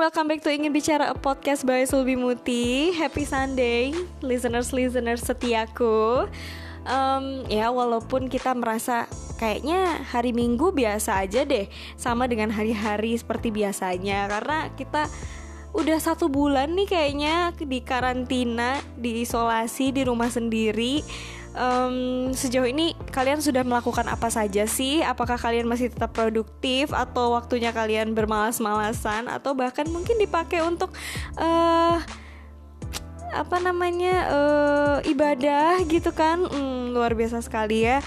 welcome back to Ingin Bicara a podcast by Sulbi Muti. Happy Sunday, listeners-listeners setiaku. Um, ya walaupun kita merasa kayaknya hari Minggu biasa aja deh, sama dengan hari-hari seperti biasanya, karena kita udah satu bulan nih kayaknya di karantina, di isolasi di rumah sendiri um, sejauh ini kalian sudah melakukan apa saja sih? Apakah kalian masih tetap produktif atau waktunya kalian bermalas-malasan atau bahkan mungkin dipakai untuk uh, apa namanya uh, ibadah gitu kan? Hmm, luar biasa sekali ya.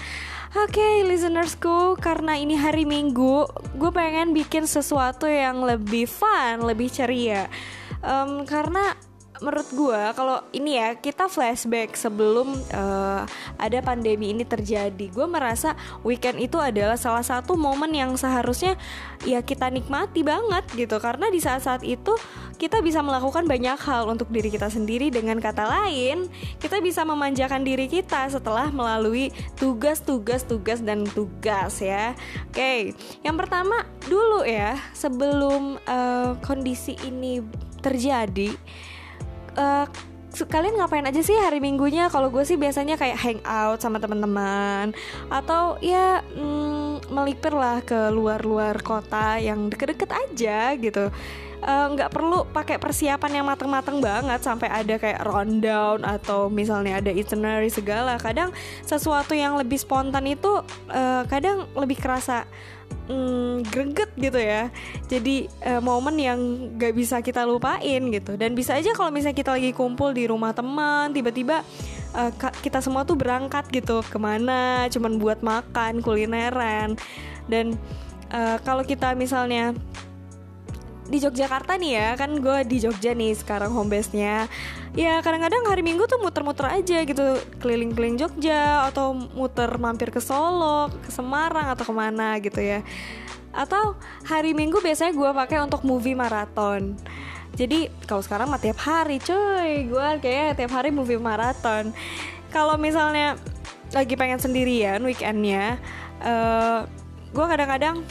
Oke, okay, listenersku, karena ini hari Minggu, gue pengen bikin sesuatu yang lebih fun, lebih ceria. Um, karena menurut gue kalau ini ya kita flashback sebelum uh, ada pandemi ini terjadi. Gue merasa weekend itu adalah salah satu momen yang seharusnya ya kita nikmati banget gitu. Karena di saat-saat itu kita bisa melakukan banyak hal untuk diri kita sendiri dengan kata lain. Kita bisa memanjakan diri kita setelah melalui tugas-tugas tugas dan tugas ya. Oke okay. yang pertama dulu ya sebelum uh, kondisi ini terjadi uh, kalian ngapain aja sih hari minggunya? Kalau gue sih biasanya kayak hangout sama teman-teman. Atau ya mm, melipir lah ke luar-luar kota yang deket-deket aja gitu. Eh, nggak uh, perlu pakai persiapan yang matang-matang banget sampai ada kayak rundown atau misalnya ada itinerary segala. Kadang sesuatu yang lebih spontan itu uh, kadang lebih kerasa mm, greget gitu ya. Jadi uh, momen yang gak bisa kita lupain gitu. Dan bisa aja kalau misalnya kita lagi kumpul di rumah teman tiba-tiba uh, kita semua tuh berangkat gitu. Ke mana? Cuman buat makan kulineran. Dan uh, kalau kita misalnya di Yogyakarta nih ya kan gue di Jogja nih sekarang home base nya ya kadang-kadang hari Minggu tuh muter-muter aja gitu keliling-keliling Jogja atau muter mampir ke Solo ke Semarang atau ke mana gitu ya. Atau hari Minggu biasanya gue pakai untuk movie maraton. Jadi kalau sekarang mah tiap hari cuy. Gue kayak tiap hari movie maraton. Kalau misalnya lagi pengen sendirian weekendnya uh, gue kadang-kadang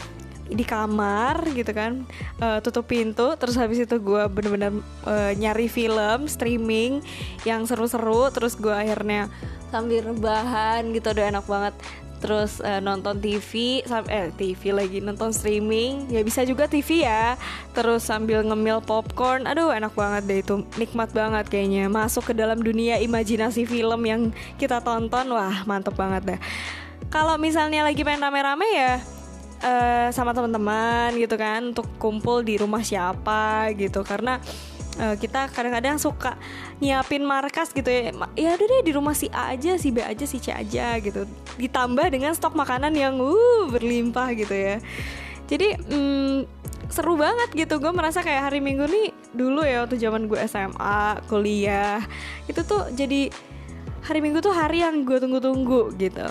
di kamar gitu kan uh, tutup pintu terus habis itu gue bener-bener uh, nyari film streaming yang seru-seru terus gue akhirnya sambil rebahan gitu udah enak banget. Terus uh, nonton TV eh TV lagi nonton streaming ya bisa juga TV ya. Terus sambil ngemil popcorn aduh enak banget deh itu nikmat banget kayaknya. Masuk ke dalam dunia imajinasi film yang kita tonton wah mantep banget deh. Kalau misalnya lagi pengen rame-rame ya uh, sama teman-teman gitu kan untuk kumpul di rumah siapa gitu. Karena uh, kita kadang-kadang suka nyiapin markas gitu ya. Ya udah deh di rumah si A aja si B aja si C aja gitu. Ditambah dengan stok makanan yang uh berlimpah gitu ya. Jadi mm, seru banget gitu. Gue merasa kayak hari minggu nih dulu ya waktu zaman gue SMA kuliah itu tuh jadi hari minggu tuh hari yang gue tunggu-tunggu gitu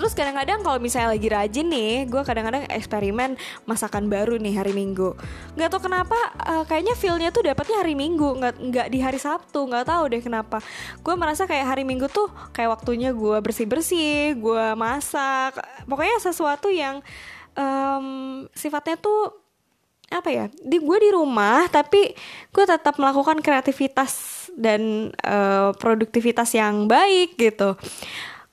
Terus kadang-kadang kalau misalnya lagi rajin nih, gue kadang-kadang eksperimen masakan baru nih hari Minggu. Gak tau kenapa, uh, kayaknya feelnya tuh dapetnya hari Minggu, nggak nggak di hari Sabtu. Nggak tahu deh kenapa. Gue merasa kayak hari Minggu tuh kayak waktunya gue bersih bersih, gue masak. Pokoknya sesuatu yang um, sifatnya tuh apa ya di gue di rumah tapi gue tetap melakukan kreativitas dan uh, produktivitas yang baik gitu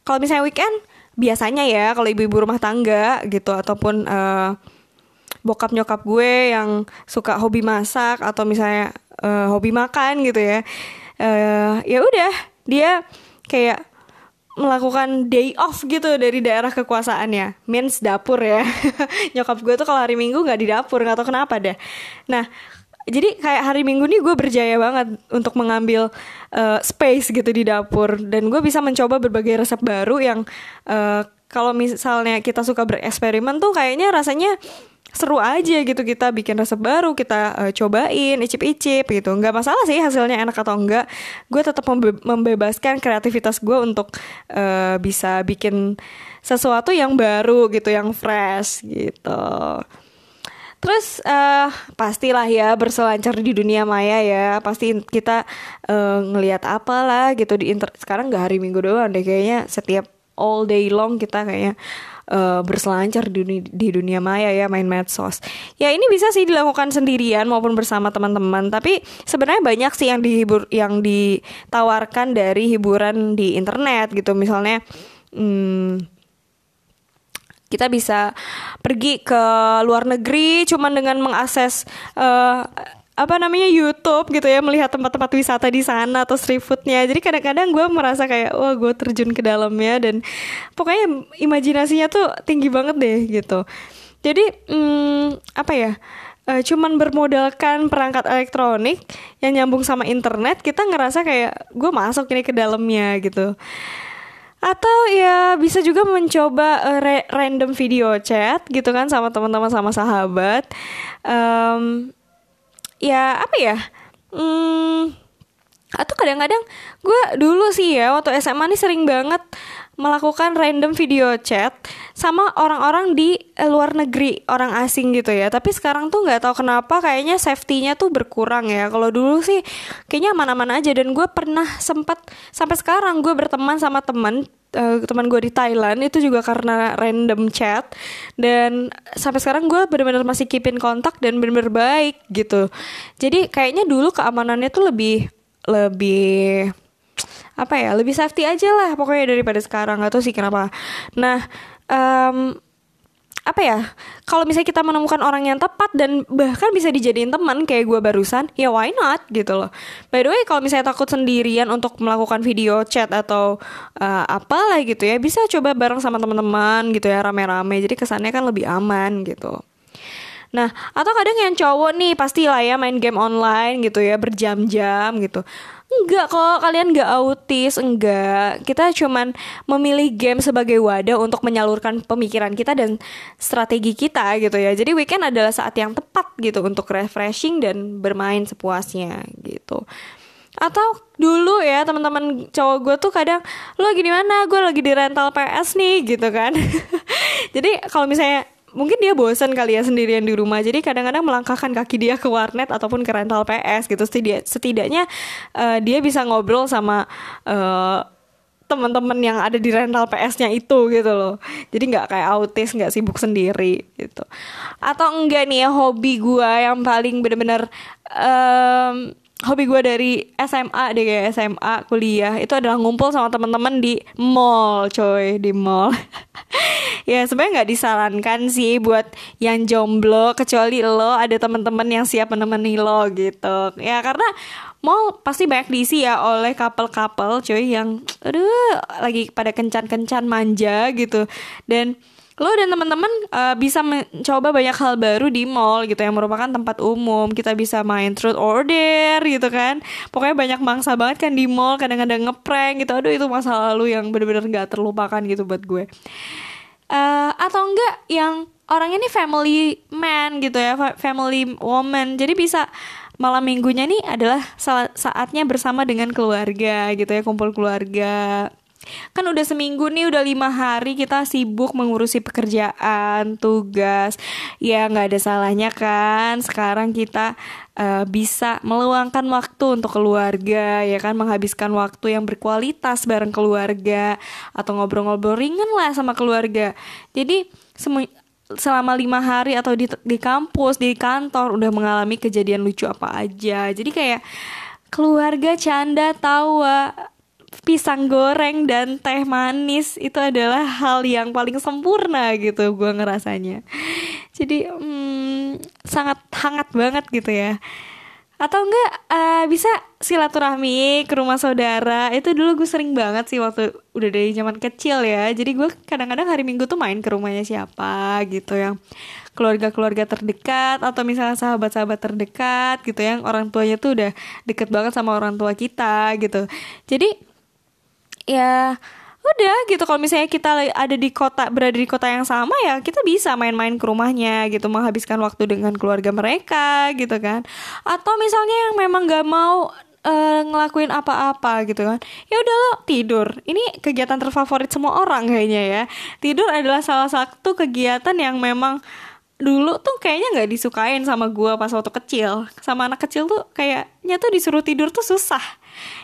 kalau misalnya weekend biasanya ya kalau ibu-ibu rumah tangga gitu ataupun uh, bokap nyokap gue yang suka hobi masak atau misalnya uh, hobi makan gitu ya uh, ya udah dia kayak melakukan day off gitu dari daerah kekuasaannya. Means dapur ya. Nyokap gue tuh kalau hari minggu nggak di dapur nggak tahu kenapa deh. Nah jadi kayak hari minggu nih gue berjaya banget untuk mengambil uh, space gitu di dapur. Dan gue bisa mencoba berbagai resep baru yang uh, kalau misalnya kita suka bereksperimen tuh kayaknya rasanya seru aja gitu. Kita bikin resep baru kita uh, cobain icip-icip gitu. Nggak masalah sih hasilnya enak atau enggak. Gue tetap membe membebaskan kreativitas gue untuk uh, bisa bikin sesuatu yang baru gitu yang fresh gitu Terus uh, pastilah ya berselancar di dunia maya ya. Pasti kita uh, ngelihat apalah gitu di inter sekarang nggak hari minggu doang deh kayaknya setiap all day long kita kayaknya uh, berselancar di dunia, di dunia maya ya main medsos. Ya ini bisa sih dilakukan sendirian maupun bersama teman-teman tapi sebenarnya banyak sih yang dihibur yang ditawarkan dari hiburan di internet gitu. Misalnya hmm, kita bisa pergi ke luar negeri cuman dengan mengakses uh, apa namanya YouTube gitu ya melihat tempat-tempat wisata di sana atau street foodnya. Jadi kadang-kadang gue merasa kayak wah gue terjun ke dalamnya dan pokoknya imajinasinya tuh tinggi banget deh gitu. Jadi hmm, apa ya uh, cuman bermodalkan perangkat elektronik yang nyambung sama internet kita ngerasa kayak gue masuk ini ke dalamnya gitu atau ya bisa juga mencoba uh, random video chat gitu kan sama teman-teman sama sahabat. Um, ya apa ya? Hmm, atau kadang-kadang gue dulu sih ya waktu SMA nih sering banget melakukan random video chat sama orang-orang di eh, luar negeri orang asing gitu ya. Tapi sekarang tuh nggak tahu kenapa kayaknya safety-nya tuh berkurang ya. Kalau dulu sih kayaknya aman-aman aja dan gue pernah sempat sampai sekarang gue berteman sama teman uh, teman gue di Thailand itu juga karena random chat dan sampai sekarang gue benar-benar masih keepin kontak dan benar-benar baik gitu. Jadi kayaknya dulu keamanannya tuh lebih lebih apa ya lebih safety aja lah pokoknya daripada sekarang atau sih kenapa. Nah um, apa ya kalau misalnya kita menemukan orang yang tepat dan bahkan bisa dijadiin teman kayak gue barusan ya why not gitu loh. By the way kalau misalnya takut sendirian untuk melakukan video chat atau uh, apalah gitu ya bisa coba bareng sama teman-teman gitu ya rame-rame. Jadi kesannya kan lebih aman gitu. Nah, atau kadang yang cowok nih pasti lah ya main game online gitu ya berjam-jam gitu. Enggak kok, kalian enggak autis, enggak. Kita cuman memilih game sebagai wadah untuk menyalurkan pemikiran kita dan strategi kita gitu ya. Jadi weekend adalah saat yang tepat gitu untuk refreshing dan bermain sepuasnya gitu. Atau dulu ya teman-teman cowok gue tuh kadang lo lagi mana? Gue lagi di rental PS nih gitu kan. Jadi kalau misalnya mungkin dia bosan kali ya sendirian di rumah. Jadi kadang-kadang melangkahkan kaki dia ke warnet ataupun ke rental PS gitu. Setidak, setidaknya uh, dia bisa ngobrol sama uh, teman-teman yang ada di rental PS-nya itu gitu loh. Jadi nggak kayak autis nggak sibuk sendiri gitu. Atau enggak nih ya hobi gue yang paling bener-bener um, hobi gue dari SMA deh kayak SMA kuliah. Itu adalah ngumpul sama teman-teman di mall coy di mall. Ya sebenarnya nggak disarankan sih buat yang jomblo kecuali lo ada teman-teman yang siap menemani lo gitu. Ya karena mall pasti banyak diisi ya oleh couple-couple coy yang aduh lagi pada kencan-kencan manja gitu. Dan lo dan teman-teman uh, bisa mencoba banyak hal baru di mall gitu yang merupakan tempat umum. Kita bisa main truth order gitu kan. Pokoknya banyak mangsa banget kan di mall kadang-kadang ngeprank gitu. Aduh itu masa lalu yang bener-bener gak terlupakan gitu buat gue. Uh, atau enggak yang orang ini family man gitu ya family woman. Jadi bisa malam minggunya nih adalah saatnya bersama dengan keluarga gitu ya kumpul keluarga kan udah seminggu nih udah lima hari kita sibuk mengurusi pekerjaan tugas. Ya nggak ada salahnya kan sekarang kita uh, bisa meluangkan waktu untuk keluarga ya kan? Menghabiskan waktu yang berkualitas bareng keluarga atau ngobrol-ngobrol ringan lah sama keluarga. Jadi semu selama lima hari atau di di kampus di kantor udah mengalami kejadian lucu apa aja. Jadi kayak keluarga canda tawa pisang goreng dan teh manis itu adalah hal yang paling sempurna gitu gue ngerasanya. Jadi hmm, sangat hangat banget gitu ya. Atau enggak uh, bisa silaturahmi ke rumah saudara. Itu dulu gue sering banget sih waktu udah dari zaman kecil ya. Jadi gue kadang-kadang hari minggu tuh main ke rumahnya siapa gitu yang keluarga-keluarga terdekat atau misalnya sahabat-sahabat terdekat gitu yang orang tuanya tuh udah deket banget sama orang tua kita gitu. Jadi ya udah gitu. Kalau misalnya kita ada di kota berada di kota yang sama ya kita bisa main-main ke rumahnya gitu menghabiskan waktu dengan keluarga mereka gitu kan. Atau misalnya yang memang gak mau uh, ngelakuin apa-apa gitu kan ya udah lo tidur. Ini kegiatan terfavorit semua orang kayaknya ya. Tidur adalah salah satu kegiatan yang memang dulu tuh kayaknya nggak disukain sama gue pas waktu kecil. Sama anak kecil tuh kayaknya tuh disuruh tidur tuh susah.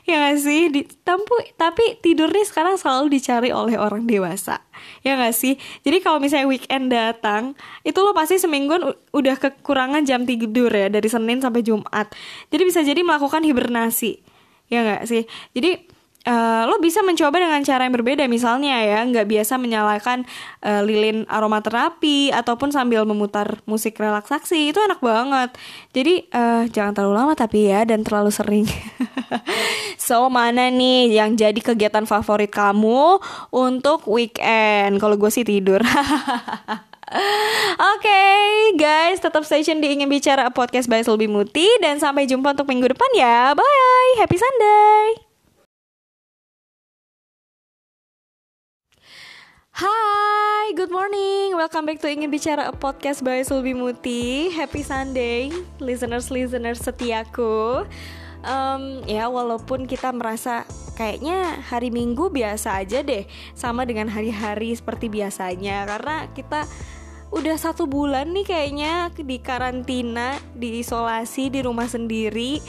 Ya gak sih? Di, tampu, tapi tidur nih sekarang selalu dicari oleh orang dewasa. Ya gak sih? Jadi kalau misalnya weekend datang itu lo pasti semingguan udah kekurangan jam tidur ya dari Senin sampai Jumat. Jadi bisa jadi melakukan hibernasi. Ya gak sih? Jadi uh, lo bisa mencoba dengan cara yang berbeda misalnya ya nggak biasa menyalakan uh, lilin aromaterapi ataupun sambil memutar musik relaksasi itu enak banget. Jadi uh, jangan terlalu lama tapi ya dan terlalu sering. So mana nih yang jadi kegiatan favorit kamu untuk weekend? Kalau gue sih tidur. Oke okay, guys, tetap station di Ingin Bicara Podcast by Sulbi Muti. Dan sampai jumpa untuk minggu depan ya. Bye, happy Sunday Hai, good morning. Welcome back to Ingin Bicara a podcast by Sulbi Muti. Happy Sunday, listeners-listeners setiaku. Um, ya, walaupun kita merasa kayaknya hari Minggu biasa aja deh, sama dengan hari-hari seperti biasanya, karena kita udah satu bulan nih kayaknya di karantina, di isolasi di rumah sendiri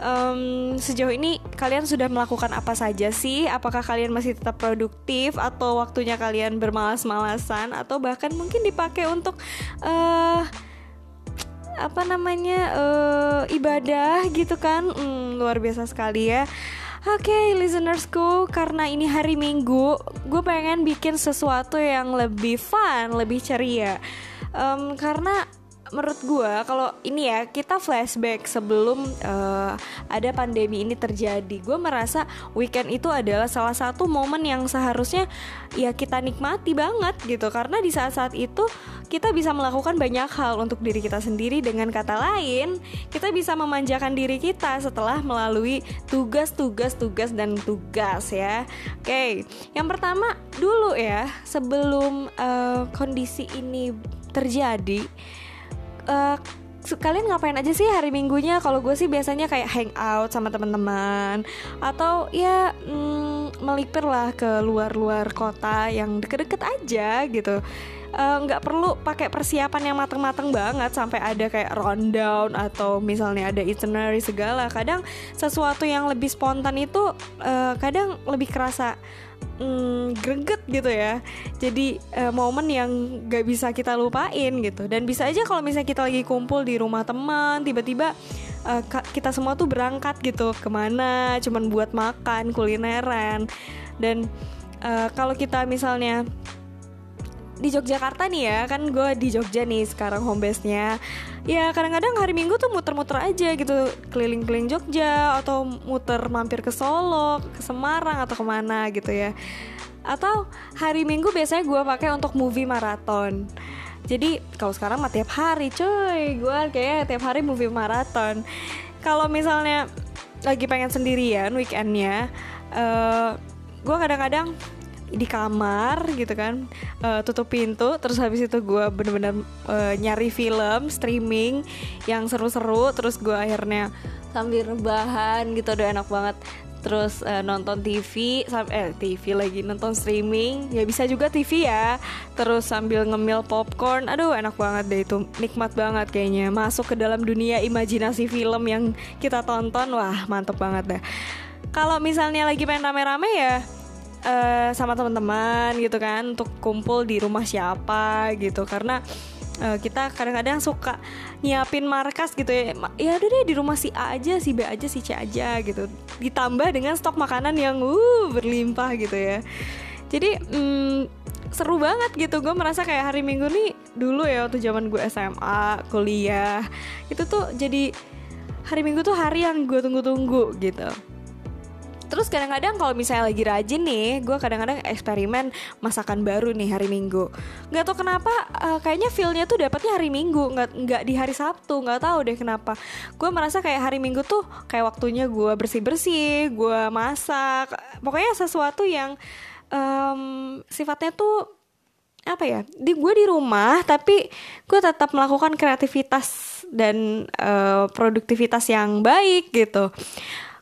um, sejauh ini kalian sudah melakukan apa saja sih? Apakah kalian masih tetap produktif atau waktunya kalian bermalas-malasan atau bahkan mungkin dipakai untuk uh, apa namanya uh, ibadah gitu kan? Hmm, luar biasa sekali ya. Oke, okay, listenersku, karena ini hari Minggu, gue pengen bikin sesuatu yang lebih fun, lebih ceria. Um, karena menurut gue kalau ini ya kita flashback sebelum uh, ada pandemi ini terjadi. Gue merasa weekend itu adalah salah satu momen yang seharusnya ya kita nikmati banget gitu. Karena di saat-saat itu kita bisa melakukan banyak hal untuk diri kita sendiri dengan kata lain. Kita bisa memanjakan diri kita setelah melalui tugas-tugas tugas dan tugas ya. Oke okay. yang pertama dulu ya sebelum uh, kondisi ini terjadi uh, kalian ngapain aja sih hari minggunya? Kalau gue sih biasanya kayak hangout sama teman-teman. Atau ya mm, melipir lah ke luar-luar kota yang deket-deket aja gitu nggak uh, perlu pakai persiapan yang mateng-mateng banget sampai ada kayak rundown atau misalnya ada itinerary segala. Kadang sesuatu yang lebih spontan itu uh, kadang lebih kerasa mm, greget gitu ya. Jadi uh, momen yang gak bisa kita lupain gitu. Dan bisa aja kalau misalnya kita lagi kumpul di rumah teman tiba-tiba uh, kita semua tuh berangkat gitu ke mana cuman buat makan kulineran. Dan uh, kalau kita misalnya di Yogyakarta nih ya. Kan gue di Jogja nih sekarang home base nya ya kadang-kadang hari Minggu tuh muter-muter aja gitu. Keliling-keliling Jogja atau muter mampir ke Solo ke Semarang atau ke mana gitu ya. Atau hari Minggu biasanya gue pakai untuk movie maraton. Jadi kalau sekarang mah tiap hari cuy. Gue kayak tiap hari movie maraton. Kalau misalnya lagi pengen sendirian weekendnya uh, gue kadang-kadang di kamar gitu kan uh, tutup pintu terus habis itu gue bener-bener uh, nyari film streaming yang seru-seru terus gue akhirnya sambil rebahan gitu udah enak banget. Terus uh, nonton TV eh TV lagi nonton streaming ya bisa juga TV ya. Terus sambil ngemil popcorn aduh enak banget deh itu nikmat banget kayaknya. Masuk ke dalam dunia imajinasi film yang kita tonton wah mantep banget deh. Kalau misalnya lagi pengen rame-rame ya uh, sama teman-teman gitu kan untuk kumpul di rumah siapa gitu. Karena uh, kita kadang-kadang suka nyiapin markas gitu ya ya udah deh di rumah si A aja si B aja si C aja gitu. Ditambah dengan stok makanan yang uh berlimpah gitu ya. Jadi mm, seru banget gitu. Gue merasa kayak hari minggu nih dulu ya waktu zaman gue SMA kuliah itu tuh jadi hari minggu tuh hari yang gue tunggu-tunggu gitu Terus kadang-kadang kalau misalnya lagi rajin nih, gue kadang-kadang eksperimen masakan baru nih hari Minggu. Gak tau kenapa, uh, kayaknya feelnya tuh dapetnya hari Minggu, nggak nggak di hari Sabtu. Nggak tahu deh kenapa. Gue merasa kayak hari Minggu tuh kayak waktunya gue bersih-bersih, gue masak. Pokoknya sesuatu yang um, sifatnya tuh apa ya di gue di rumah tapi gue tetap melakukan kreativitas dan uh, produktivitas yang baik gitu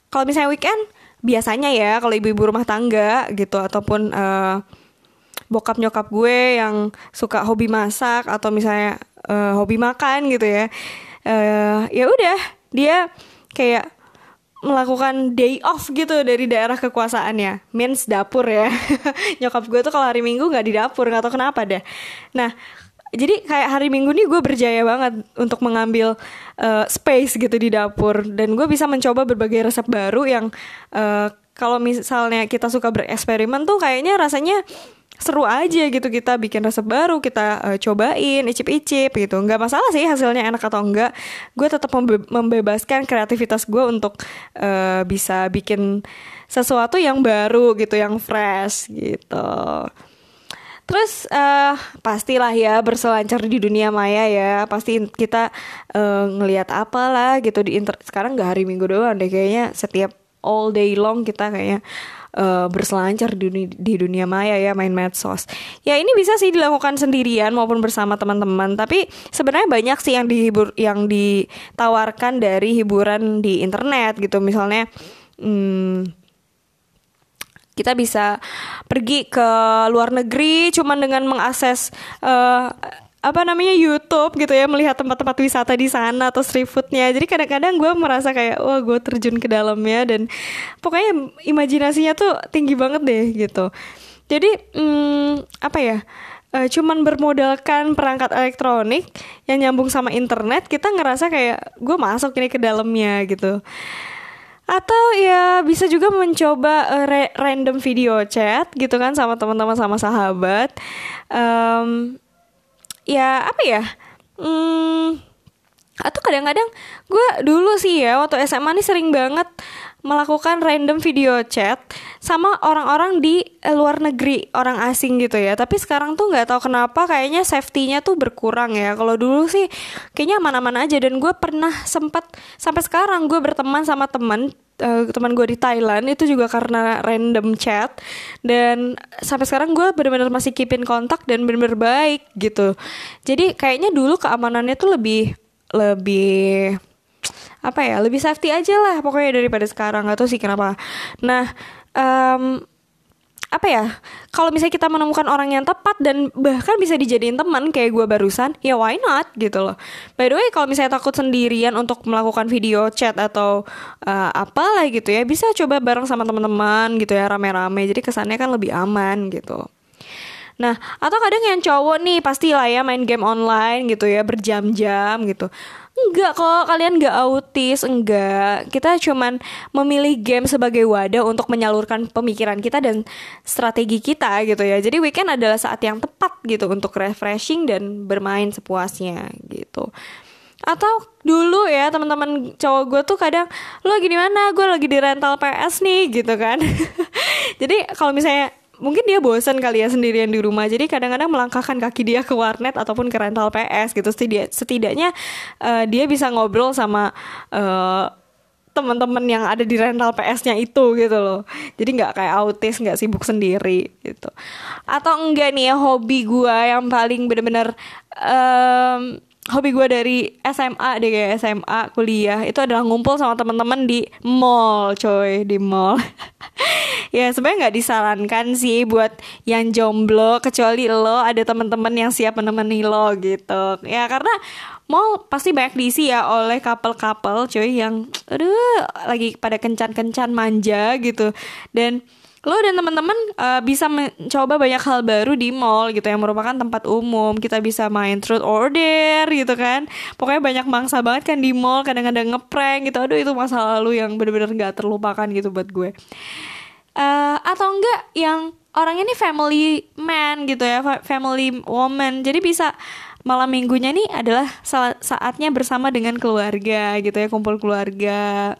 kalau misalnya weekend biasanya ya kalau ibu-ibu rumah tangga gitu ataupun uh, bokap nyokap gue yang suka hobi masak atau misalnya uh, hobi makan gitu ya uh, ya udah dia kayak melakukan day off gitu dari daerah kekuasaannya. Means dapur ya. Nyokap gue tuh kalau hari minggu nggak di dapur nggak tahu kenapa deh. Nah jadi kayak hari minggu nih gue berjaya banget untuk mengambil uh, space gitu di dapur. Dan gue bisa mencoba berbagai resep baru yang uh, kalau misalnya kita suka bereksperimen tuh kayaknya rasanya seru aja gitu. Kita bikin resep baru kita uh, cobain icip-icip gitu. Nggak masalah sih hasilnya enak atau enggak gue tetap membe membebaskan kreativitas gue untuk uh, bisa bikin sesuatu yang baru gitu yang fresh gitu Terus uh, pastilah ya berselancar di dunia maya ya pasti kita uh, ngelihat apalah gitu di inter sekarang nggak hari minggu doang deh kayaknya setiap all day long kita kayaknya uh, berselancar di dunia, di dunia maya ya main medsos. Ya ini bisa sih dilakukan sendirian maupun bersama teman-teman. Tapi sebenarnya banyak sih yang dihibur yang ditawarkan dari hiburan di internet gitu. Misalnya hmm, kita bisa pergi ke luar negeri cuman dengan mengakses uh, apa namanya YouTube gitu ya melihat tempat-tempat wisata di sana atau street foodnya. Jadi kadang-kadang gue merasa kayak wah gue terjun ke dalamnya dan pokoknya imajinasinya tuh tinggi banget deh gitu. Jadi hmm, apa ya uh, cuman bermodalkan perangkat elektronik yang nyambung sama internet kita ngerasa kayak gue masuk ini ke dalamnya gitu atau ya bisa juga mencoba uh, random video chat gitu kan sama teman-teman sama sahabat. Um, ya apa ya? Hmm, atau kadang-kadang gue dulu sih ya waktu SMA nih sering banget melakukan random video chat sama orang-orang di eh, luar negeri orang asing gitu ya. Tapi sekarang tuh nggak tahu kenapa kayaknya safety-nya tuh berkurang ya. Kalau dulu sih kayaknya aman-aman aja dan gue pernah sempat sampai sekarang gue berteman sama teman uh, teman gue di Thailand itu juga karena random chat. Dan sampai sekarang gue benar-benar masih keepin kontak dan benar-benar baik gitu. Jadi kayaknya dulu keamanannya tuh lebih lebih apa ya lebih safety aja lah pokoknya daripada sekarang gak tau sih kenapa. Nah um, apa ya kalau misalnya kita menemukan orang yang tepat dan bahkan bisa dijadiin teman kayak gue barusan ya why not gitu loh. By the way kalau misalnya takut sendirian untuk melakukan video chat atau uh, apalah gitu ya bisa coba bareng sama teman-teman gitu ya rame-rame. Jadi kesannya kan lebih aman gitu. Nah, atau kadang yang cowok nih pasti lah ya main game online gitu ya berjam-jam gitu. Enggak kok, kalian enggak autis, enggak. Kita cuman memilih game sebagai wadah untuk menyalurkan pemikiran kita dan strategi kita gitu ya. Jadi weekend adalah saat yang tepat gitu untuk refreshing dan bermain sepuasnya gitu. Atau dulu ya teman-teman cowok gue tuh kadang lo lagi mana? Gue lagi di rental PS nih gitu kan. Jadi kalau misalnya mungkin dia bosan kali ya sendirian di rumah. Jadi kadang-kadang melangkahkan kaki dia ke warnet ataupun ke rental PS gitu. Setidak, setidaknya uh, dia bisa ngobrol sama uh, teman-teman yang ada di rental PS-nya itu gitu loh. Jadi nggak kayak autis nggak sibuk sendiri gitu. Atau enggak nih ya hobi gue yang paling bener-bener hobi gue dari SMA deh kayak SMA kuliah. Itu adalah ngumpul sama teman-teman di mall coy di mall. Ya sebenarnya nggak disarankan sih buat yang jomblo kecuali lo ada teman-teman yang siap menemani lo gitu. Ya karena mall pasti banyak diisi ya oleh couple-couple coy yang aduh lagi pada kencan-kencan manja gitu. Dan lo dan teman-teman uh, bisa mencoba banyak hal baru di mall gitu yang merupakan tempat umum. Kita bisa main truth order gitu kan. Pokoknya banyak mangsa banget kan di mall kadang-kadang ngeprank gitu. Aduh itu masa lalu yang bener-bener gak terlupakan gitu buat gue. Uh, atau enggak yang orangnya ini family man gitu ya family woman. Jadi bisa malam minggunya nih adalah saatnya bersama dengan keluarga gitu ya kumpul keluarga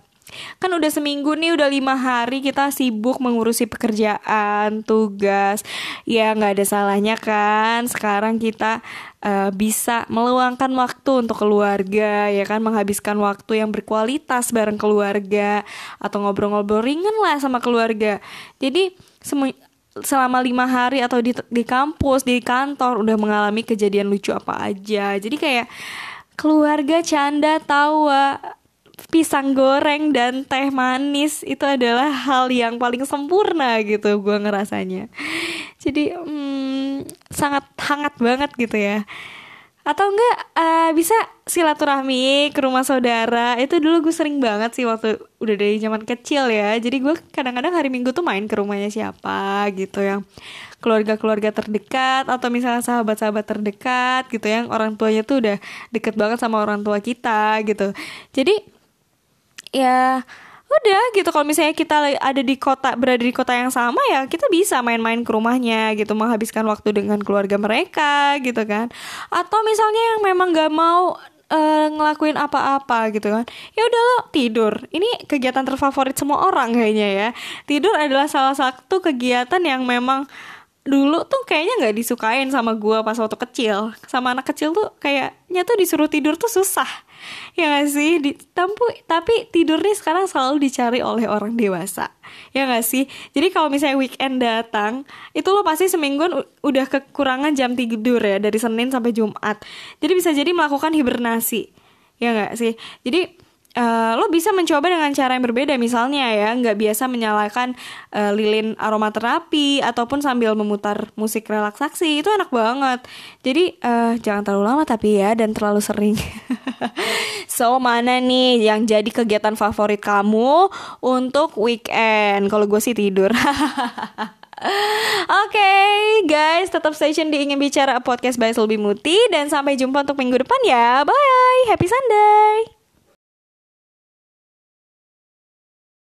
Kan udah seminggu nih, udah lima hari kita sibuk mengurusi pekerjaan, tugas. Ya nggak ada salahnya kan. Sekarang kita uh, bisa meluangkan waktu untuk keluarga, ya kan, menghabiskan waktu yang berkualitas bareng keluarga atau ngobrol-ngobrol ringan lah sama keluarga. Jadi selama lima hari atau di, di kampus, di kantor udah mengalami kejadian lucu apa aja. Jadi kayak keluarga canda tawa pisang goreng dan teh manis itu adalah hal yang paling sempurna gitu gue ngerasanya. Jadi hmm, sangat hangat banget gitu ya. Atau enggak uh, bisa silaturahmi ke rumah saudara. Itu dulu gue sering banget sih waktu udah dari zaman kecil ya. Jadi gue kadang-kadang hari minggu tuh main ke rumahnya siapa gitu yang keluarga-keluarga terdekat atau misalnya sahabat-sahabat terdekat gitu yang orang tuanya tuh udah deket banget sama orang tua kita gitu. Jadi ya udah gitu. Kalau misalnya kita ada di kota berada di kota yang sama ya kita bisa main-main ke rumahnya gitu. Menghabiskan waktu dengan keluarga mereka gitu kan. Atau misalnya yang memang gak mau uh, ngelakuin apa-apa gitu kan. Ya udah lo tidur. Ini kegiatan terfavorit semua orang kayaknya ya. Tidur adalah salah satu kegiatan yang memang dulu tuh kayaknya nggak disukain sama gue pas waktu kecil. Sama anak kecil tuh kayaknya tuh disuruh tidur tuh susah. Ya gak sih? Di, tampu, tapi tidur nih sekarang selalu dicari oleh orang dewasa. Ya gak sih? Jadi kalau misalnya weekend datang itu lo pasti seminggu udah kekurangan jam tidur ya dari Senin sampai Jumat. Jadi bisa jadi melakukan hibernasi. Ya gak sih? Jadi uh, lo bisa mencoba dengan cara yang berbeda misalnya ya nggak biasa menyalakan uh, lilin aromaterapi ataupun sambil memutar musik relaksasi. Itu enak banget. Jadi uh, jangan terlalu lama tapi ya dan terlalu sering. So mana nih yang jadi kegiatan favorit kamu untuk weekend? Kalau gue sih tidur. Oke okay, guys, tetap station di Ingin Bicara Podcast by Selby Muti. Dan sampai jumpa untuk minggu depan ya. Bye, happy Sunday